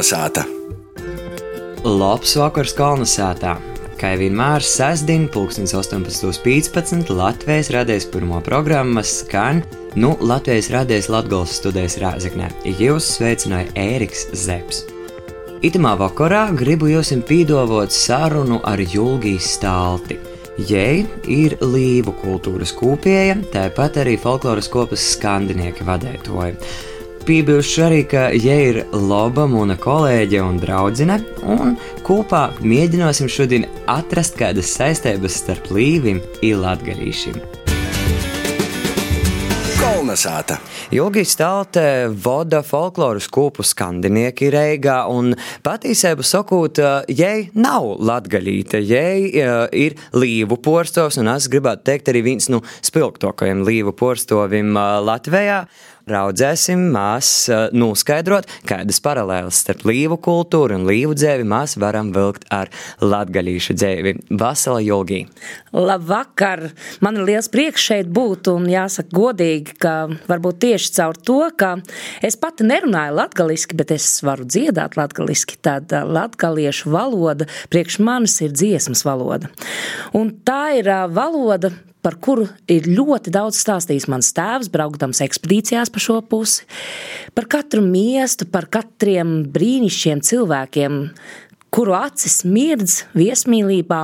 Kalnasāta! Labs vakars Kalnasātā! Kā vienmēr, sestdien, 18.15. Latvijas radijas pirmo programmu skan, nu, Latvijas radijas Latvijas studijas Rāzaknē. Jūs sveicināja Ēriks Zepsi. Itamā vakarā gribu jums pīdovot sarunu ar Julgijas stālti. Jei ir līvu kultūras kūpēja, tāpat arī folkloras kopas skandinieki vadētoja. Piebilšu arī, ka ja ir laba mana kolēģe un draudzene, un kopā mēģināsim šodien atrast kādas saistības starp līvim un latgadīšiem. Kolnesāta! Ilgi stālte voda folkloras kūpu skandinieki Reigā, un patiesību sakot, jai nav latgaļīte, jai uh, ir līvu porstovs, un es gribētu teikt arī viens no nu, spilgtākajiem līvu porstovim uh, Latvijā raudzēsim mēs noskaidrot, kādas paralēlas starp līvu kultūru un līvu dzēvi mēs varam vilkt ar latgaļīšu dzēvi. Vasala Jolgī. Labvakar! Man ir liels prieks šeit būt un jāsaka godīgi, ka varbūt tieši caur to, ka es pati nerunāju latgaliski, bet es varu dziedāt latgaliski, tad latgaliešu valoda priekš manis ir dziesmas valoda. Un tā ir valoda, par kuru ir ļoti daudz stāstījis mans tēvs, braukdams ekspedīcijās pa šo pusi, par katru miestu, par katriem brīnišķiem cilvēkiem, kuru acis mirdz viesmīlībā,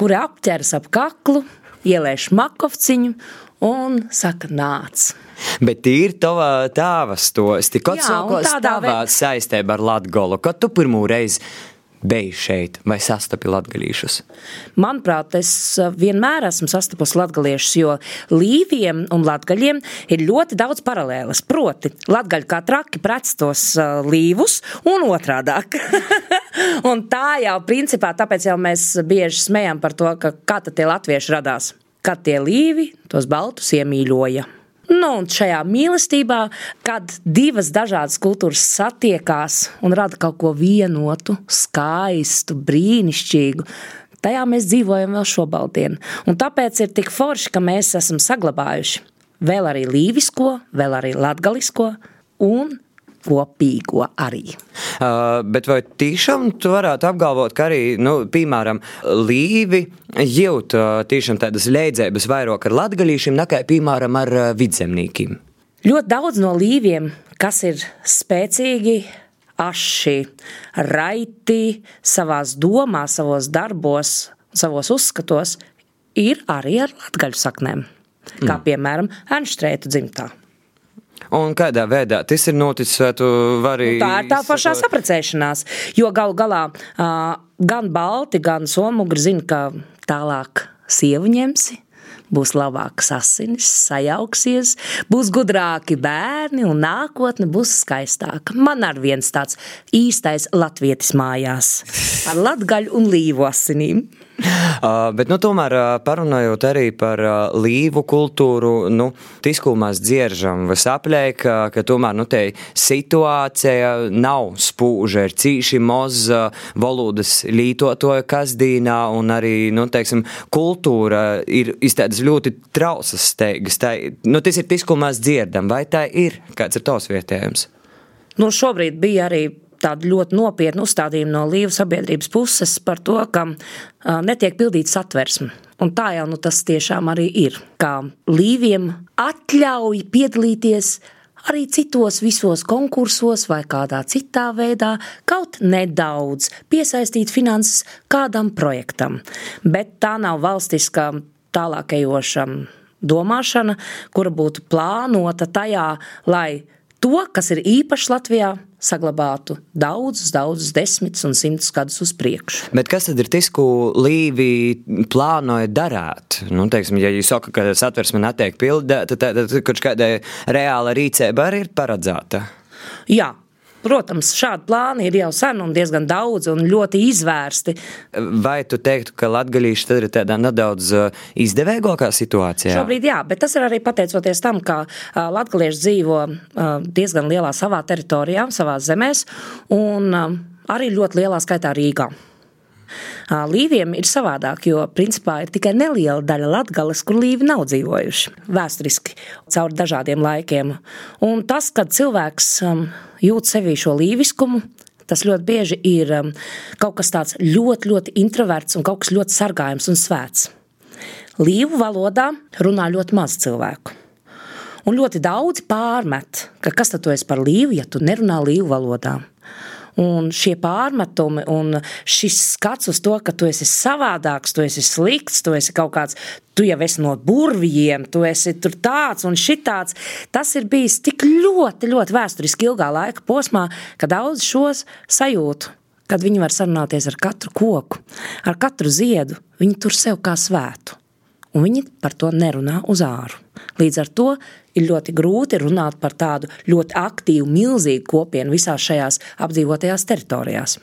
kuri apķeras ap kaklu, ielēš makovciņu un saka nāc. Bet ir tava tēva stosti, kad sākos tavā saistībā ar Latgolu, kad tu pirmo reizi biji šeit vai sastapi latgalīšus? Manuprāt, es eh, vienmēr esmu sastapusi latgaliešus, jo līviem un latgaļiem ir ļoti daudz paralēlas. Proti, latgaļi kā traki prec tos uh, līvus un otrādāk. un tā jau principā, tāpēc jau mēs bieži smējam par to, ka kā tad tie latvieši radās. Kad tie līvi tos baltus iemīļoja. Nu, un šajā mīlestībā, kad divas dažādas kultūras satiekās un rada kaut ko vienotu, skaistu, brīnišķīgu, tajā mēs dzīvojam vēl šobrīd. Un tāpēc ir tik forši, ka mēs esam saglabājuši vēl arī līvisko, vēl arī latgalisko un kopīgo arī. Uh, bet vai tiešām tu varētu apgalvot, ka arī, nu, piemēram, līvi jūt uh, tiešām tādas leidzības vairāk ar latgaļīšiem nekā, piemēram, ar uh, vidzemnīkiem? Ļoti daudz no līviem, kas ir spēcīgi, aši, raiti savās domās, savos darbos, savos uzskatos, ir arī ar latgaļu saknēm. Kā mm. piemēram, Ernstrēta dzimtā. Un kādā veidā tas ir noticis? Tu vari... Nu, tā ir tā pašā saprecēšanās, jo galu galā uh, gan Balti, gan Somugri zina, ka tālāk sievu ņemsi būs labākas asinis, sajauksies, būs gudrāki bērni un nākotne būs skaistāka. Man ar viens tāds īstais latvietis mājās ar latgaļu un līvu asinīm. Uh, bet, nu, tomēr uh, parunājot arī par uh, līvu kultūru, nu, tiskū mēs dzieržam visaplēk, ka, ka tomēr, nu, te situācija nav spūža, ir cīši moz valodas lītotoja kasdīnā un arī, nu, teiksim, kultūra ir iztēdas ļoti trausas steigas. Tā, nu, tas ir tiskū mēs dzirdam, vai tā ir? Kāds ir tavs vietējums? Nu, šobrīd bija arī tādu ļoti nopietnu uzstādījumu no Līvu sabiedrības puses par to, ka netiek pildīta satversme. Un tā jau nu, tas tiešām arī ir. Kā Līviem atļauj piedalīties arī citos visos konkursos vai kādā citā veidā, kaut nedaudz piesaistīt finanses kādam projektam. Bet tā nav valstiska tālākajoša domāšana, kura būtu plānota tajā, lai to, kas ir īpašs Latvijā, saglabātu daudzus, daudzus desmitus un simtus gadus uz priekšu. Bet kas tad ir tas, ko Līvija plānoja darīt? Nu, teiksim, ja jūs sakat, ka satversme netiek pildīta, tad, tad, tad kaut kāda reāla rīcība arī ir paredzēta. Jā, Protams, šādi plāni ir jau sen un diezgan daudz un ļoti izvērsti. Vai tu teiktu, ka latgadījuši tad ir tādā nedaudz uh, izdevīgākā situācijā? Šobrīd jā, bet tas ir arī pateicoties tam, ka uh, latgadījuši dzīvo uh, diezgan lielā savā teritorijā, savā zemēs un arī ļoti lielā skaitā Rīgā. Līviem ir savādāk, jo principā ir tikai neliela daļa latgales, kur līvi nav dzīvojuši vēsturiski caur dažādiem laikiem. Un tas, kad cilvēks jūt sevī šo līviskumu, tas ļoti bieži ir um, kaut kas tāds ļoti, ļoti introverts un kaut kas ļoti sargājams un svēts. Līvu valodā runā ļoti maz cilvēku. Un ļoti daudzi pārmet, ka kas tad tu esi par līvu, ja tu nerunā līvu valodā. Un šie pārmetumi un šis skats uz to, ka tu esi savādāks, tu esi slikts, tu esi kaut kāds, tu jau esi no burvijiem, tu esi tāds un šitāds. Tas ir bijis tik ļoti, ļoti vēsturiski ilgā laika posmā, ka daudz šos sajūtu kad viņi var sarunāties ar katru koku, ar katru ziedu, viņi tur sev kā svētu. Un viņi par to nerunā uz āru. Līdz ar to ir ļoti grūti runāt par tādu ļoti aktīvu, milzīgu kopienu visās šajās apdzīvotajās teritorijās.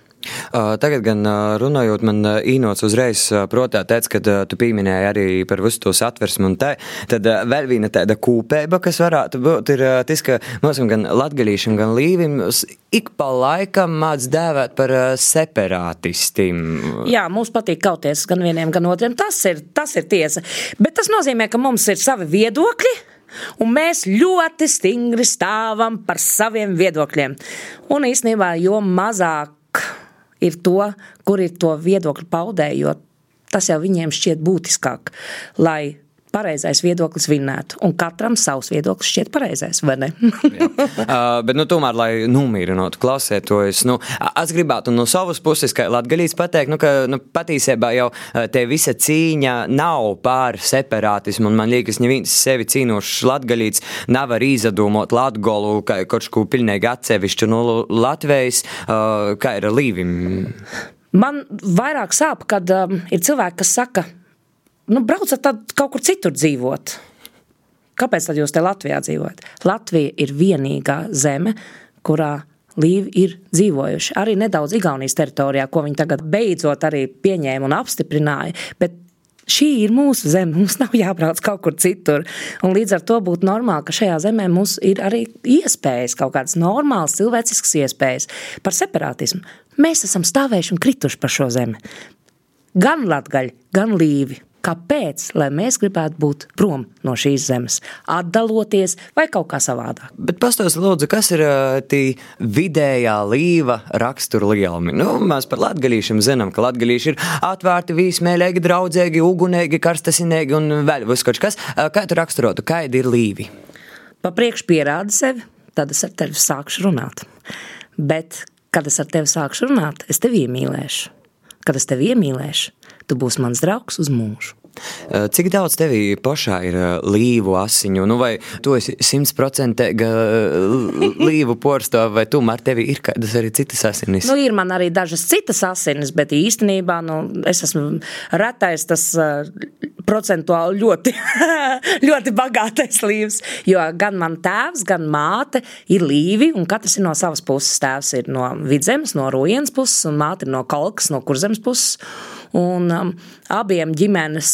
Tagad, gan runājot, man īnots uzreiz protā teica, ka tu pieminēji arī par visu to satversmu un te. Tad vēl viena tāda kūpēba, kas varētu būt, ir tas, ka mums gan latgalīšiem, gan līvim ik pa laikam māc dēvēt par separātistiem. Jā, mums patīk kauties gan vieniem, gan otriem. Tas ir, tas ir tiesa. Bet tas nozīmē, ka mums ir savi viedokļi. Un mēs ļoti stingri stāvam par saviem viedokļiem. Un īstenībā, jo mazāk ir to, kur ir to viedokļu paudēji, jo tas jau viņiem šķiet būtiskāk, lai pareizais viedoklis vinnētu. Un katram savs viedoklis šķiet pareizais, vai ne? uh, bet, nu, tomēr, lai nomierinātu klausētojus, nu, es gribētu no savas puses, kā latgalīs pateikt, nu, ka nu, patiesībā jau te visa cīņa nav pār separātismu, un man liekas, neviens sevi cīnošs latgalīts nevar izdomot latgolu kā kaut ko pilnīgi atsevišķu no Latvijas, uh, kā ir līvim. Man vairāk sāp, kad um, ir cilvēki, kas saka, nu, braucat tad kaut kur citur dzīvot. Kāpēc tad jūs te Latvijā dzīvojat? Latvija ir vienīgā zeme, kurā līvi ir dzīvojuši. Arī nedaudz Igaunijas teritorijā, ko viņi tagad beidzot arī pieņēma un apstiprināja. Bet šī ir mūsu zeme, mums nav jābrauc kaut kur citur. Un līdz ar to būtu normāli, ka šajā zemē mums ir arī iespējas, kaut kādas normālas, cilvēciskas iespējas par separātismu. Mēs esam stāvējuši un krituši par šo zemi. Gan latgaļi, gan līvi kāpēc mēs gribētu būt prom no šīs zemes, atdaloties vai kaut kā savādāk. Bet pastāstiet, lūdzu, kas ir tie vidējā līva rakstura lielumi? Nu, mēs par latgadījušiem zinām, ka latgadījuši ir atvērti, vīsmēlīgi, draudzīgi, ugunīgi, karstasinīgi un vēl viskaut kas. Kā tu raksturotu, kādi ir līvi? Pa priekš pierādi sevi, tad es ar tevi sākšu runāt. Bet, kad es ar tevi sākšu runāt, es tevi iemīlēšu. Kad es tevi iemīlēšu, tu būsi mans draugs uz mūžu. Cik daudz tevī pašā ir līvu asiņu? Nu, vai tu esi simtprocentīga līvu porstā, vai tomēr tev ir kādas arī citas asinis? Nu, ir man arī dažas citas asinis, bet īstenībā nu, es esmu retais tas procentuāli ļoti, ļoti bagātais līvs. Jo gan man tēvs, gan māte ir līvi, un katrs ir no savas puses. Tēvs ir no vidzemes, no rujienas puses, un māte ir no kalkas, no kurzemes puses. Un um, abiem ģimenes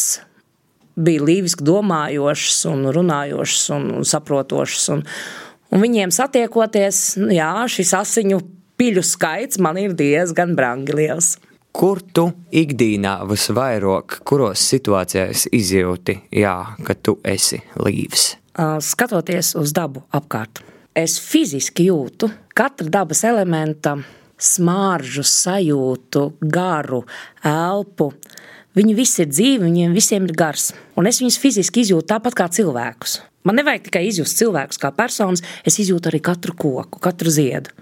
bija līviski domājošas, un runājošas un, un saprotošas. Un, un viņiem satiekoties, jā, šis asiņu piļu skaits man ir diezgan brangi liels. Kur tu ikdienā visvairāk, kuros situācijās izjūti, jā, ka tu esi līvs? Skatoties uz dabu apkārt, es fiziski jūtu katra dabas elementa smaržu, sajūtu, garu, elpu. Viņi visi ir dzīvi, viņiem visiem ir gars. Un es viņus fiziski izjūtu tāpat kā cilvēkus. Man nevajag tikai izjust cilvēkus kā personas, es izjūtu arī katru koku, katru ziedu.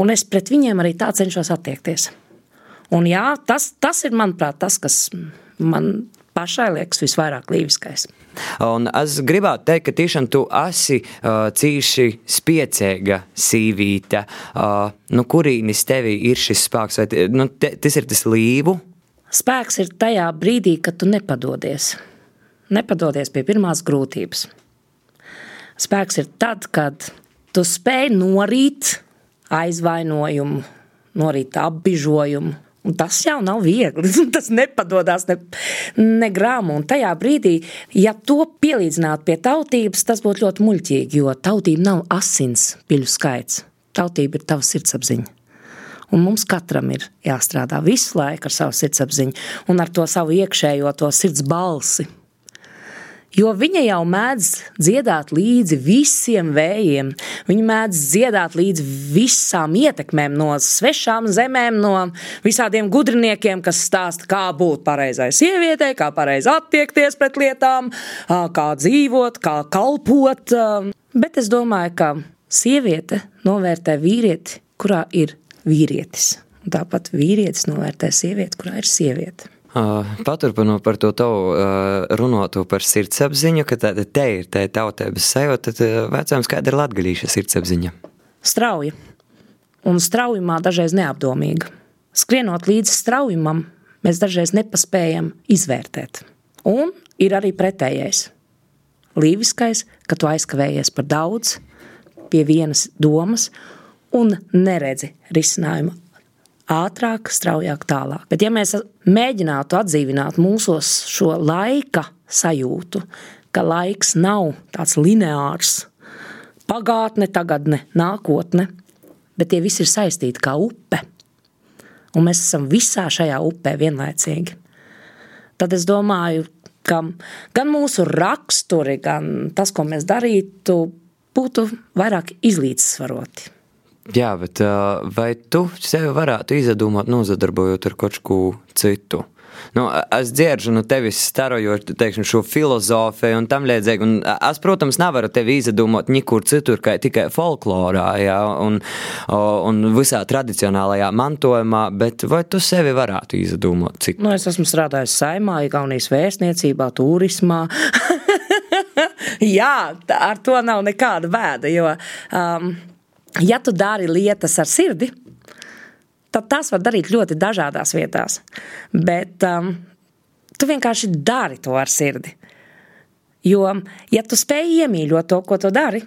Un es pret viņiem arī tā cenšos attiekties. Un jā, tas, tas ir, manuprāt, tas, kas man pašai liekas visvairāk līviskais. Un es gribētu teikt, ka tiešām tu esi uh, cīši spiecīga sīvīte. Uh, nu, kurīnis tevī ir šis spēks? Vai nu, te, tas ir tas līvu? Spēks ir tajā brīdī, kad tu nepadodies. Nepadodies pie pirmās grūtības. Spēks ir tad, kad tu spēj norīt aizvainojumu, norīt apbižojumu, Un tas jau nav viegli. Tas nepadodas ne, ne grāmu. Un tajā brīdī, ja to pielīdzinātu pie tautības, tas būtu ļoti muļķīgi, jo tautība nav asins piļu skaits. Tautība ir tava sirdsapziņa. Un mums katram ir jāstrādā visu laiku ar savu sirdsapziņu un ar to savu iekšējo, to sirds balsi. Jo viņa jau mēdz dziedāt līdzi visiem vējiem. Viņa mēdz dziedāt līdzi visām ietekmēm no svešām zemēm, no visādiem gudriniekiem, kas stāsta, kā būt pareizai sievietei, kā pareizi attiekties pret lietām, kā dzīvot, kā kalpot. Bet es domāju, ka sieviete novērtē vīrieti, kurā ir vīrietis. Tāpat vīrietis novērtē sievieti, kurā ir sieviete. Paturpinot par to tavu runātu par sirdsapziņu, ka tāda te ir tā tautības sajūta, tad vecāms kāda ir latgalīša sirdsapziņa? Strauja. Un straujumā dažreiz neapdomīga. Skrienot līdzi straujumam, mēs dažreiz nepaspējam izvērtēt. Un ir arī pretējais. Līviskais, ka tu aizkavējies par daudz, pie vienas domas un neredzi risinājumu ātrāk, straujāk, tālāk. Bet, ja mēs mēģinātu atdzīvināt mūsos šo laika sajūtu, ka laiks nav tāds lineārs, pagātne, tagadne, nākotne, bet tie visi ir saistīti kā upe. Un mēs esam visā šajā upē vienlaicīgi. Tad es domāju, ka gan mūsu raksturi, gan tas, ko mēs darītu, būtu vairāk izlīdzsvaroti. Jā, bet vai tu sevi varētu izdomāt, nozadarbojot ar kaut ko citu? Nu, es dzirdu no tevis starojot teiksim, šo filozofiju un tam līdzīgi. Es, protams, nevaru tevi izdomāt nekur citur, kā tikai folklorā jā, un, un visā tradicionālajā mantojumā, bet vai tu sevi varētu izdomāt citu? Nu, es esmu strādājis saimā, Igaunijas vēstniecībā, turismā. jā, ar to nav nekāda vēda, jo um, ja tu dari lietas ar sirdi, tad tas var darīt ļoti dažādās vietās. Bet um, tu vienkārši dari to ar sirdi. Jo, ja tu spēj iemīļot to, ko tu dari,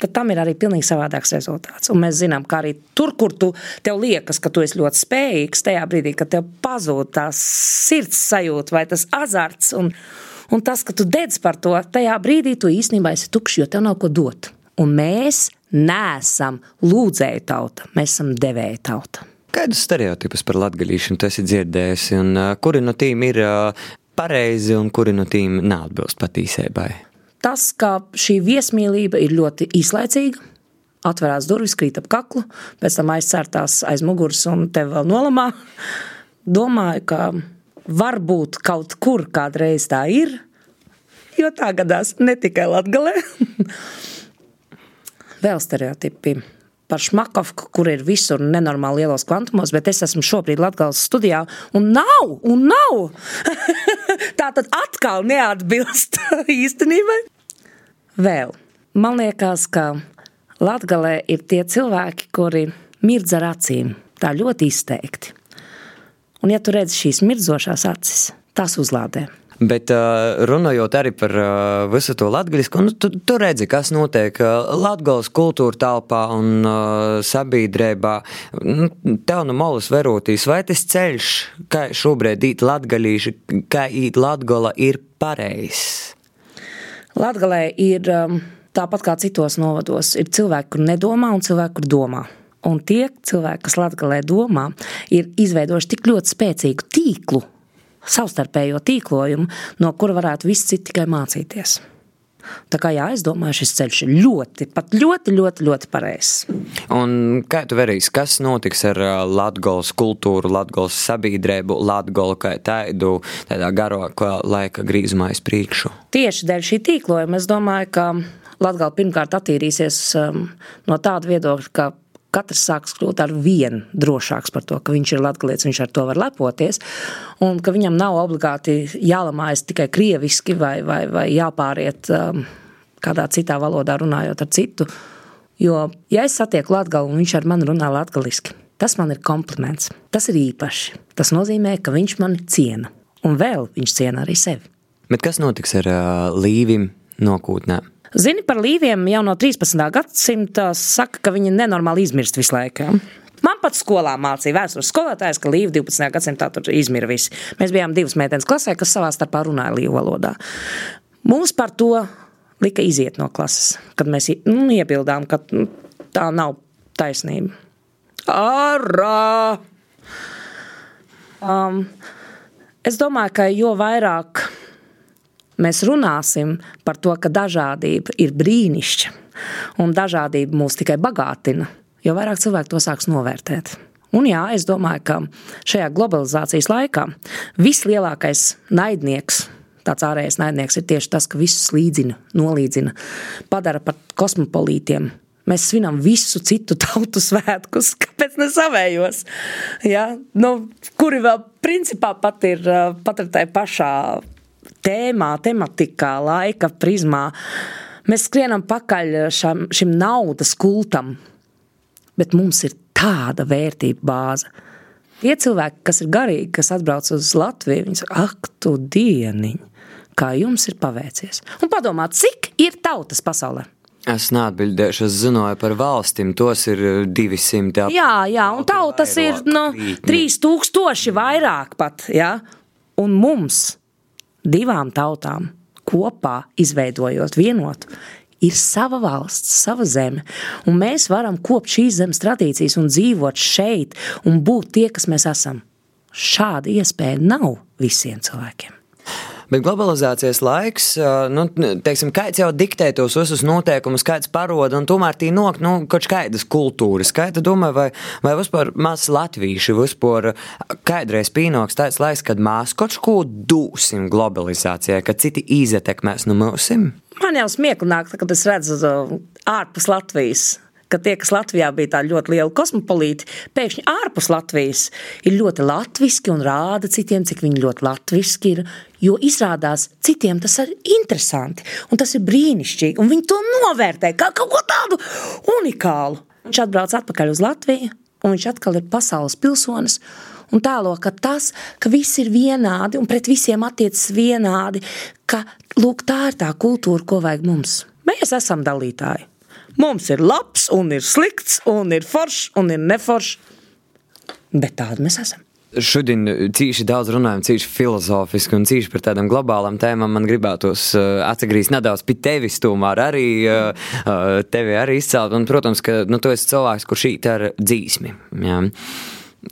tad tam ir arī pilnīgi savādāks rezultāts. Un mēs zinām, ka arī tur, kur tu tev liekas, ka tu esi ļoti spējīgs, tajā brīdī, kad tev pazūd tā sirds sajūta vai tas azarts un, un tas, ka tu dedz par to, tajā brīdī tu īstenībā esi tukšs, jo tev nav ko dot. Un mēs neesam lūdzēju tauta, mēs esam devēja tauta. Kādus stereotipus par latgadīšanu tu esi dzirdējis, un kuri no tiem ir pareizi un kuri no tiem neatbilst patīsībai? Tas, ka šī viesmīlība ir ļoti īslaicīga, atverās durvis, krīt ap kaklu, pēc tam aizcērtās aiz muguras un tev vēl nolamā. Domāju, ka varbūt kaut kur kādreiz tā ir, jo tā gadās ne tikai Latgalē. vēl stereotipi par Šmakovku, kur ir visur nenormāli lielos kvantumos, bet es esmu šobrīd Latgales studijā un nav, un nav. Tā tad atkal neatbilst īstenībai. Vēl, man liekas, ka Latgalē ir tie cilvēki, kuri mirdz ar acīm, tā ļoti izteikti. Un ja tu redzi šīs mirdzošās acis, tās uzlādē. Bet runājot arī par visu to latviešu, nu, tu, tu redzi, kas notiek Latvijas kultūra telpā un sabiedrībā. Nu, tev no malas verotīs, vai tas ceļš, kā šobrīd īt latgalīši, kā īt latgola, ir pareizs? Latgalē ir tāpat kā citos novados, ir cilvēki, kur nedomā un cilvēki, kur domā. Un tie cilvēki, kas Latvijā domā, ir izveidojuši tik ļoti spēcīgu tīklu savstarpējo tīklojumu, no kura varētu visi citi tikai mācīties. Tā kā jā, es domāju, šis ceļš ir ļoti, pat ļoti, ļoti, ļoti pareizs. Un kā tu verīs, kas notiks ar Latvijas kultūru, Latvijas sabiedrību, Latviju kā tādu tādā garākā laika grīzumā uz priekšu? Tieši dēļ šī tīklojuma es domāju, ka Latvija pirmkārt attīrīsies no tāda viedokļa, ka katrs sāks kļūt ar vienu drošāks par to, ka viņš ir latgalietis, viņš ar to var lepoties, un ka viņam nav obligāti jālamājas tikai krieviski vai, vai, vai jāpāriet um, kādā citā valodā runājot ar citu. Jo, ja es satieku latgalu un viņš ar mani runā latgaliski, tas man ir kompliments. Tas ir īpaši. Tas nozīmē, ka viņš mani ciena. Un vēl viņš ciena arī sevi. Bet kas notiks ar uh, līvim nākotnē? Zini par līviem jau no 13. gadsimta saka, ka viņi nenormāli izmirst visu laiku. Man pat skolā mācīja vēstures skolotājs, ka līva 12. gadsimtā tur izmira visi. Mēs bijām divas meitenes klasē, kas savā starpā runāja līvu valodā. Mums par to lika iziet no klases, kad mēs nu, iebildām, ka nu, tā nav taisnība. Arā! Um, es domāju, ka jo vairāk mēs runāsim par to, ka dažādība ir brīnišķīga un dažādība mūs tikai bagātina, jo vairāk cilvēku to sāks novērtēt. Un jā, es domāju, ka šajā globalizācijas laikā vislielākais naidnieks, tāds ārējais naidnieks, ir tieši tas, ka visus līdzina, nolīdzina, padara par kosmopolītiem. Mēs svinam visu citu tautu svētkus, kāpēc ne savējos? Ja? Nu, kuri vēl principā pat ir, pat ir tajā pašā tēmā, tematikā, laika prizmā. Mēs skrienam pakaļ šam, šim naudas kultam, bet mums ir tāda vērtība bāze. Tie cilvēki, kas ir garīgi, kas atbrauc uz Latviju, viņi saka, ak, tu dieniņ, kā jums ir paveicies. Un padomāt, cik ir tautas pasaulē? Es neatbildēšu, es zināju par valstīm, tos ir 200. Jā, jā, un tautas ir no nu, 3000 vairāk pat, jā. Un mums, divām tautām, kopā izveidojot vienotu, ir sava valsts, sava zeme, un mēs varam kopt šīs zemes tradīcijas un dzīvot šeit un būt tie, kas mēs esam. Šāda iespēja nav visiem cilvēkiem. Bet globalizācijas laiks, nu, teiksim, kāds jau diktē tos visus noteikumus, kāds paroda, un tomēr tī nok, nu, kaut kādas kultūras. Kā tu domā, vai, vai vispār maz latvīši, vispār kādreiz pīnoks tāds laiks, kad mēs kaut ko dūsim globalizācijai, kad citi izetekmēs no mūsim? Man jau smieklīgi, kad es redzu ārpus Latvijas ka tie, kas Latvijā bija tā ļoti liela kosmopolīti, pēkšņi ārpus Latvijas ir ļoti latviski un rāda citiem, cik viņi ļoti latviski ir. Jo izrādās, citiem tas ir interesanti un tas ir brīnišķīgi, un viņi to novērtē kā kaut ko tādu unikālu. Viņš atbrauc atpakaļ uz Latviju, un viņš atkal ir pasaules pilsonis. Un tēlo, ka tas, ka visi ir vienādi un pret visiem attiecas vienādi, ka lūk, tā ir tā kultūra, ko vajag mums. Mēs esam dalītāji. Mums ir labs, un ir slikts, un ir foršs, un ir neforšs. Bet tādi mēs esam. Šodien cīši daudz runājam, cīši filozofiski un cīši par tādām globālām tēmām. Man gribētos uh, atgriezties nedaudz pie tevis, tomēr arī uh, tevi arī izcelt. Un, protams, ka nu, tu esi cilvēks, kurš īt ar dzīsmi. Jā.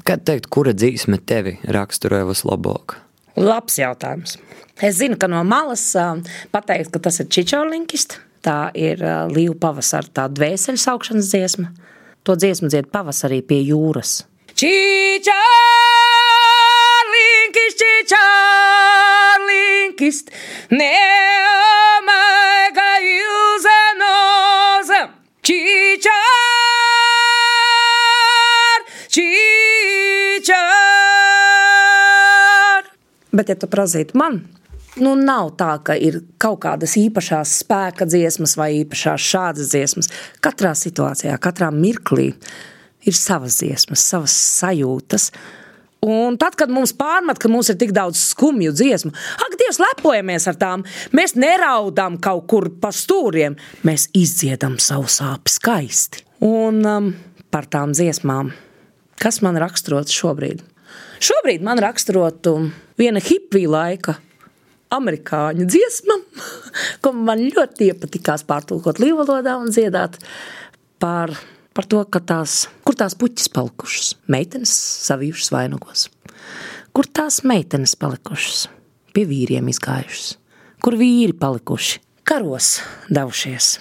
Kad teikt, kura dzīsme tevi raksturoja vislabāk? Labs jautājums. Es zinu, ka no malas uh, pateikt, ka tas ir čičorlinkists. Tā ir Līva pavasara tā dvēseles augšanas dziesma. To dziesmu dzied pavasarī pie jūras. Čičārlinkis, čičārlinkis, neomaiga ilzenoza. Čičār, čičār. Bet, ja tu prazītu man, nu, nav tā, ka ir kaut kādas īpašās spēka dziesmas vai īpašās šādas dziesmas. Katrā situācijā, katrā mirklī ir savas dziesmas, savas sajūtas. Un tad, kad mums pārmet, ka mums ir tik daudz skumju dziesmu, ak, Dievs, lepojamies ar tām. Mēs neraudām kaut kur pa stūriem, mēs izdziedam savu sāpju skaisti. Un um, par tām dziesmām, kas man raksturot šobrīd? Šobrīd man raksturotu viena hipija laika amerikāņu dziesma, ko man ļoti iepatikās pārtulkot līvalodā un dziedāt par, par to, ka tās, kur tās puķis palikušas, meitenes savījušas vainagos, kur tās meitenes palikušas, pie vīriem izgājušas, kur vīri palikuši, karos devušies,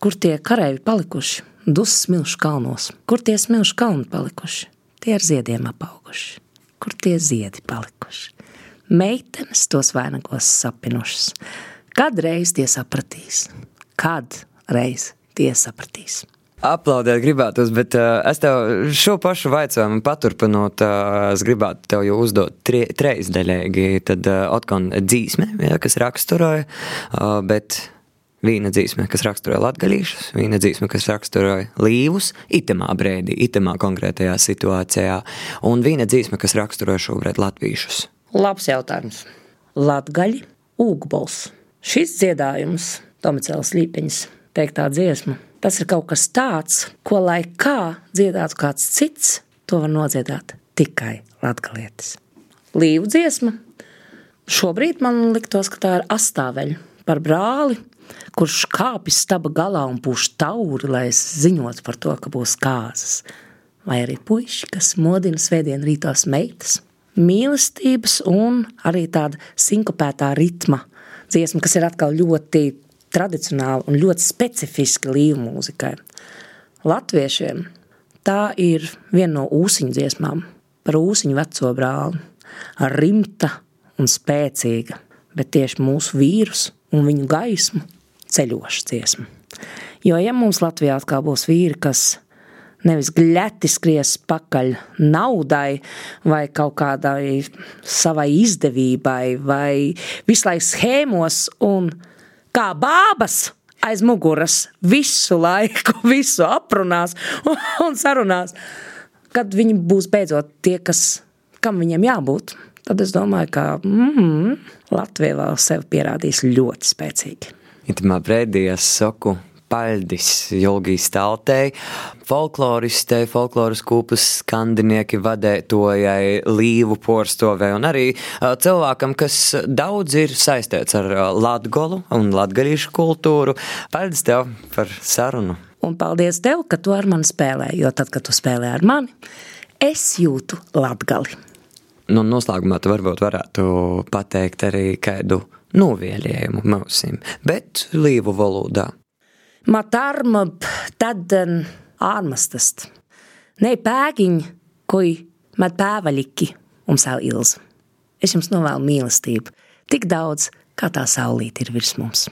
kur tie kareivi palikuši, dusmas smilšu kalnos, kur tie smilšu kalni palikuši, tie ar ziediem apauguši, kur tie ziedi palikuši meitenes tos vainagos sapinušas. Kad reiz tie sapratīs? Kad reiz tie sapratīs? Aplaudēt gribētos, bet uh, es tev šo pašu jautājumu paturpinot, uh, es gribētu tev jau uzdot tre, treis daļēgi, tad uh, atkal dzīsme, ja, kas raksturoja, uh, bet viena dzīsme, kas raksturoja latgalīšus, viena dzīsme, kas raksturoja līvus, itemā brēdī, itemā konkrētajā situācijā, un viena dzīsme, kas raksturoja šobrīd latvīšus. Labs jautājums. Latgaļi, ūgbols. Šis dziedājums, Tomicēls Līpiņas teiktā dziesma, tas ir kaut kas tāds, ko lai kā dziedātu kāds cits, to var nodziedāt tikai latgalietis. Līvu dziesma. Šobrīd man liktos, ka tā ir astāveļa par brāli, kurš kāpjas staba galā un pūš tauri, lai es ziņotu par to, ka būs kāzas. Vai arī puiši, kas modina svētdien rītos meitas – mīlestības un arī tāda sinkopētā ritma dziesma, kas ir atkal ļoti tradicionāla un ļoti specifiska līva mūzikai. Latviešiem tā ir viena no ūsiņu dziesmām par ūsiņu veco brāli, rimta un spēcīga, bet tieši mūsu vīrus un viņu gaismu ceļoša dziesma. Jo, ja mums Latvijā atkal būs vīri, kas nevis gļeti skries pakaļ naudai vai kaut kādai savai izdevībai vai visu laiku schēmos un kā bābas aiz muguras visu laiku, visu aprunās un, un sarunās. Kad viņi būs beidzot tie, kas, kam viņiem jābūt, tad es domāju, ka mm, Latvija vēl sevi pierādīs ļoti spēcīgi. Itamā brīdī es saku Paļdis, Jolgijas Taltei, folkloristei, folkloras kūpas skandinieki vadētojai, līvu porstovē un arī cilvēkam, kas daudz ir saistīts ar latgolu un latgalīšu kultūru. Paļdis tev par sarunu. Un paldies tev, ka tu ar mani spēlē, jo tad, kad tu spēlē ar mani, es jūtu latgali. Nu, noslēgumā tu varbūt varētu pateikt arī kādu novielējumu mausim, bet līvu valodā. Matarma tad ārmastast. Ne pēgiņ, kui met pēvaļiki un savu ilzu. Es jums novēlu mīlestību, tik daudz, kā tā saulīt ir virs mums.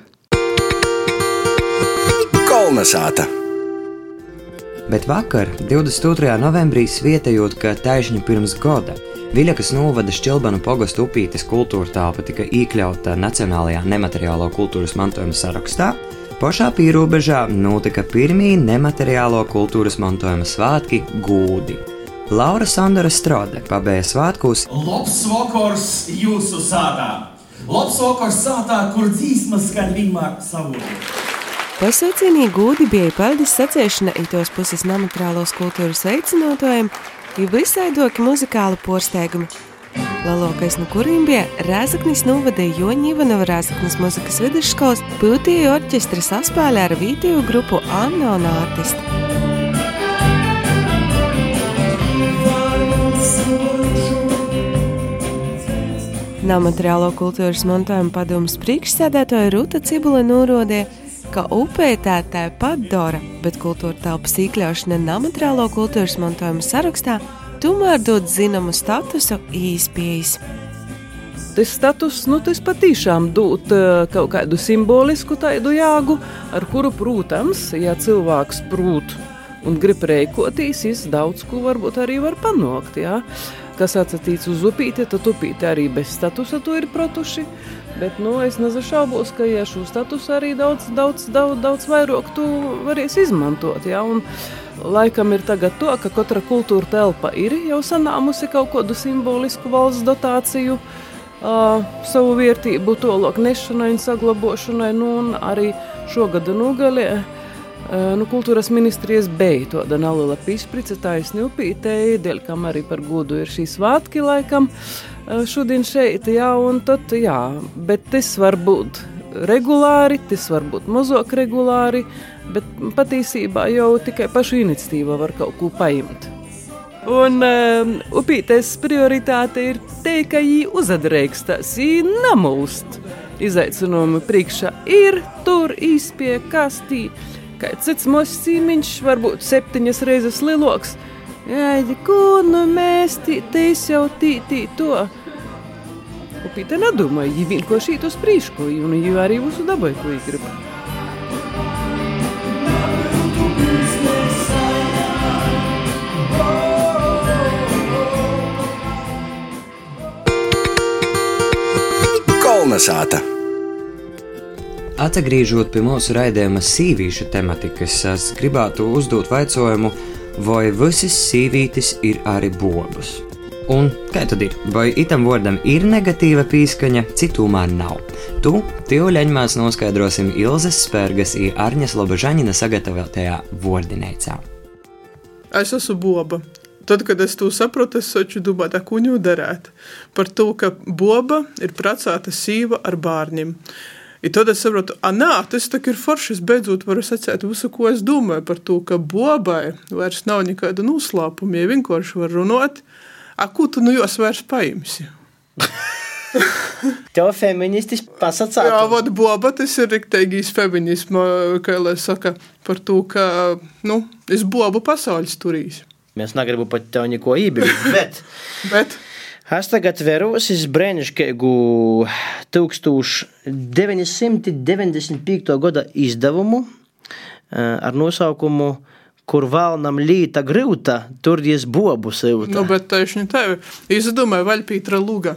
Kolnesāta! Bet vakar, 22. novembrī, svietējot, ka taisni pirms gada Viļakas novada Šķilbanu pogastu upītes kultūra telpa tika iekļauta Nacionālajā nemateriālo kultūras mantojuma sarakstā, Pašā pierobežā notika pirmie nemateriālo kultūras mantojuma svētki Gūdi. Laura Sandra Strode pabeigja svētkos. Labs vakars jūsu sātā! Labs vakars sātā, kur dzīsmas skan vienmēr savodi! Pasaucienīgi gūdi bija paldies sacēšana itos puses nemateriālos kultūras veicinātājiem, ir visaidoki muzikāli porsteigumi, Lielākais no kuriem bija Rēzaknis novadīja Joņa Ivanova Rēzaknis muzikas vidusskolas Piltīju orķestra saspēlē ar vītīju grupu Anna un Ārtisti. Namateriālo kultūras mantojuma padomus priekšsēdētāja Ruta Cibula norādīja, ka upētētāja pat Dora, bet kultūra telpas iekļaušana namateriālo kultūras mantojuma sarakstā tomēr dod zināmu statusu īspējas. Tas status, nu, tas patiešām dod uh, kaut kādu simbolisku tādu jāgu, ar kuru, protams, ja cilvēks prūt un grib rēkoties, viņš daudz ko varbūt arī var panākt. Jā. Kas atsatīts uz upīti, tad upīti arī bez statusa to ir protuši. Bet nu, es nezašaubos, ka ja šo statusu arī daudz, daudz, daudz, daudz vairāk tu varēsi izmantot. Jā. Un, Laikam ir tagad to, ka katra kultūra telpa ir jau sanāmusi kaut kādu simbolisku valsts dotāciju, uh, savu vērtību tolok nešanai un saglabošanai, nu, un arī šogad nogalē. Uh, nu, kultūras ministrijas beigta tāda neliela pīsprice, taisni upītēji, dēļ kam arī par godu ir šī svētki laikam uh, šodien šeit, jā, un tad, jā, bet tas var būt regulāri, tas var būt mazāk regulāri, bet patiesībā jau tikai pašu iniciatīva var kaut ko paimt. Un um, upītes prioritāte ir te, ka viņi uzadreikstās, viņi namūst. Izaicinājumi priekšā ir tur īspie kastī, kā cits mazs cīmiņš, varbūt septiņas reizes lielāks. Jā, ko nu mēs tī, jau tī, tī to. Upīte nedomāja, viņi vienkārši iet uz priekšu, un viņi arī mūsu dabai, ko viņi grib. Kalnasāta. Atgriežot pie mūsu raidījuma sīvīšu tematikas, es gribētu uzdot jautājumu, vai visas sīvītes ir arī bobas? Un kā tad ir? Vai itam vārdam ir negatīva pīskaņa, citumā nav? Tu, tev leņķmās noskaidrosim Ilzas Spērgas un Arņas Lobažaņina sagatavotajā vārdinēcā. Es esmu boba. Tad, kad es to sapratu, es saku, domāju, ko viņu darīt. Par to, ka boba ir precēta sīva ar bērniem. I tad es saprotu, ka nē, tas ir forši. Es beidzot varu sacīt visu, ko es domāju par to, ka bobai vairs nav nekāda noslēpuma. Ja vienkārši var runāt, a ko tu nu jos vairs paimsi? Tev feministis pasacātu. Jā, vod boba, tas ir rikteigīs feminisma, kā lai saka, par to, ka, nu, es bobu pasaules turīs. Mēs negribu pat tev neko ībilt, bet Bet es tagad veros iz brēniškaigu 1995. gada izdevumu eh, ar nosaukumu Kur valnam līta grūta, tur jis bobu silta. Nu, bet tieši tā, es domāju, Vaļpītra Luga.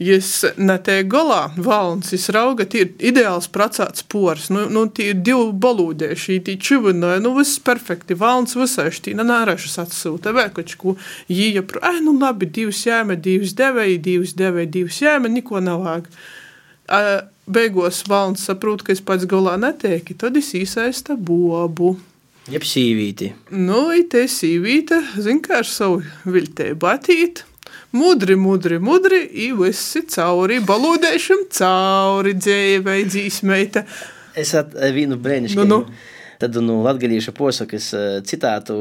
Jis ne te galā valns, jis rauga, tie ir ideāls pracāts pors, nu, nu tie ir divi balūdieši, tie čivinoja, nu viss perfekti, valns visai šķī, ne nārešas atsūta, ko, jīja, pro, ai, nu labi, divas jēme, divas devēji, divas devēji, divas jēme, neko nav vajag. A, Beigos valns saprot, ka es pats galā netieki, tad es īsaista bobu. Jeb sīvīti. Nu, ir sīvīte, zin kā ar savu viltēju batīt. Mudri, mudri, mudri, i visi cauri, balūdēšam cauri dzēvei, dzīsmeita. Es at vienu brēniškaigu. Nu, nu. Tad nu, latgalīša posakas eh, citātu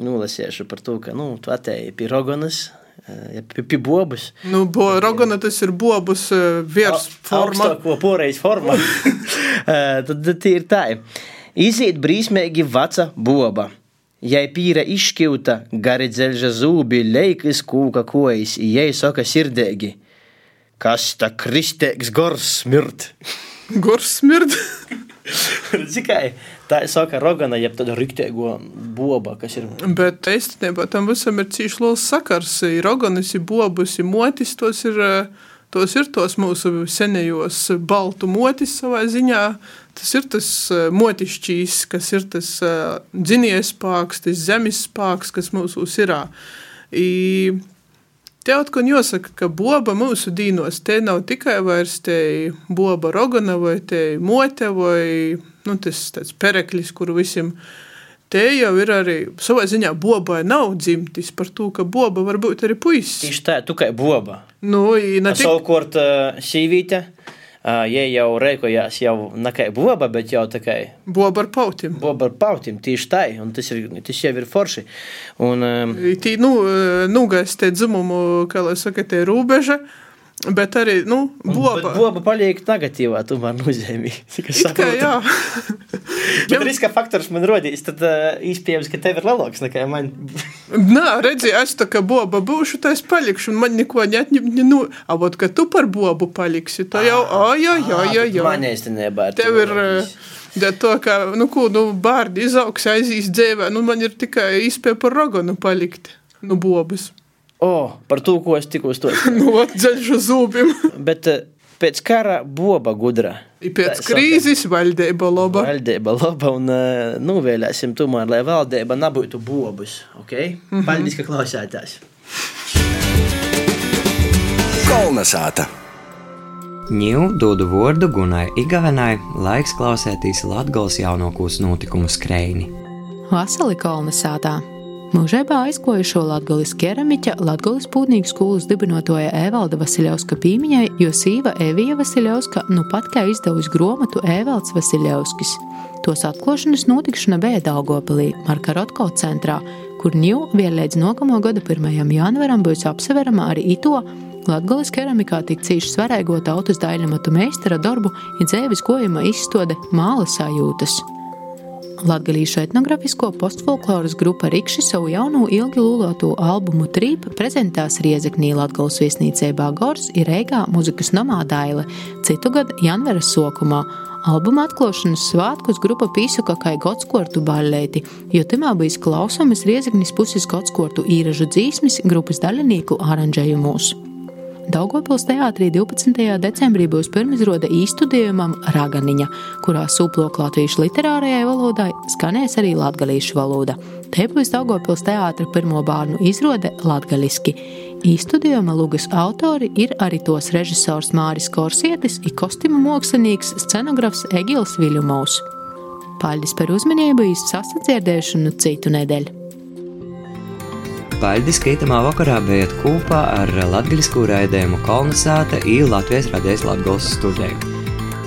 nolasīšu par to, ka nu, tu atēji pie roganas, eh, pie, pie bobas. Nu, bo, rogana tas ir bobus eh, virs forma. Augstāko poreiz forma. Eh, Tad tie ir tā. Iziet brīsmīgi veca boba. Jai pīra izšķīta, gari dzelža zūbi, leikas kūka kojas, jai saka sirdēgi. Kas ta kristēks gors smirt? Gors smird. Tikai tā saka rogana, jeb tāda riktēgo boba, kas ir. Bet īstenībā tam visam ir cīši liels sakars. Ir roganis, ir bobus, ir motis, tos ir, eh, tos ir tos mūsu senējos baltu motis savā ziņā. Tas ir tas eh, motišķīs, kas ir tas eh, dzinies spāks, tas zemes spāks, kas mūsu ir. Tev atkal jāsaka, ka boba mūsu dīnos te nav tikai vairs te boba rogana vai te mote vai nu, tas tāds pereklis, kuru visiem. Te jau ir arī savā ziņā bobai nav dzimtis par to, ka boba var būt arī puisis. Tieši tā, tu kā boba. Nu, ne tik, Savukārt, sīvīte, ja jau rēkojās jau ne kā boba, bet jau tā kā boba ar pautim. boba ar pautim, tieši tā, un tas, ir, tas jau ir forši. Un, um, Tī, nu, nugais te dzimumu, kā lai saka, te robeža, bet arī, nu, boba. boba paliek negatīvā, tomēr nozīmē. Jā. Bet riska faktors man rodīs, tad uh, iespējams, ka tev ir lielāks nekā man. Nā, redzi, es tā kā boba būšu, tā es palikšu, un man neko neatņem, ne, nu, a, vot, ka tu par bobu paliksi, tā jau, a, jā, jā, jā, jā. Man īstenībā ir. Tev ir, eh, ja to, ka, nu, ko, nu, bārdi izaugs, aizīs dzēvē, nu, man ir tikai izpēja par roganu palikt, nu, bobas. O, par to, ko es tikko stāstīju. Nu, ot, dzeļš uz zūbim. Bet uh, pēc kara boba gudra. I pēc Tā krīzes valdība laba. Valdība laba un uh, novēlēsim tomēr, lai valdība nebūtu bobus. Okay? Mm -hmm. Paldies, ka klausāties! Kolnesāta! Ņū dodu vārdu Gunai Igavenai, laiks klausēties Latgals jaunākos notikumu skreini. Vasali kolonizētā. Mūžībā aizkojušo Latvijas keramiķa Latvijas pūtnieku skolas dibinotoja Evalda Vasiljauska pīmiņai, jo sīva Evija Vasiljauska nu pat kā izdevusi grāmatu Evalds Vasiljauskis. Tos atklāšanas notikšana bija Daugopilī, Marka Rotko centrā, kur ņū vēl līdz nākamā gada 1. janvaram būs apseverama arī ito Latvijas keramikā tik cīši svarīgo tautas daļamatu meistara darbu ir dzēvis gojuma izstāde Māla sajūtas. Latvijas etnogrāfisko postfolkloras grupa Rikši savu jauno ilgi lūloto albumu Trīp prezentēs Riezeknī Latvijas viesnīcībā Gors ir Reigā muzikas nomā Daile, citu gadu janvara sokumā. Albuma atklāšanas svētkos grupa pīsuka kā godskortu ballēti, jo timā bijis klausamas Riezeknis puses godskortu īražu dzīsmis grupas daļinīku aranžējumos. Daugopils teātrī 12. decembrī būs pirmizrāde īstudējumam Raganiņa, kurā suplok latviešu literārajai valodai skanēs arī latgalīšu valoda. Te būs Daugopils teātra pirmo bērnu izrāde latgaliski. Īstudējuma lugas autori ir arī tos režisors Māris Korsietis un kostīmu mākslinieks scenografs Egils Viļumovs. Paldies par uzmanību, īstu sasadzirdēšanu citu nedēļu! Paldies, ka itamā vakarā bijāt kopā ar latgaļisku raidījumu Kolnesāta i Latvijas radijas Latgals studiju.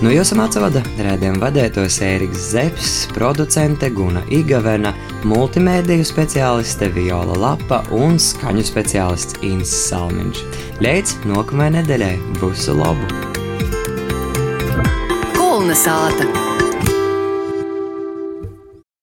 No jums atsvada redzējuma vadītājs Ēriks Zepes, producente Guna Igavena, multimēdiju speciāliste Viola Lapa un skaņu speciālists Ins Salmiņš. Līdz nākamajai nedēļai! Visu labu! Kolnesāta!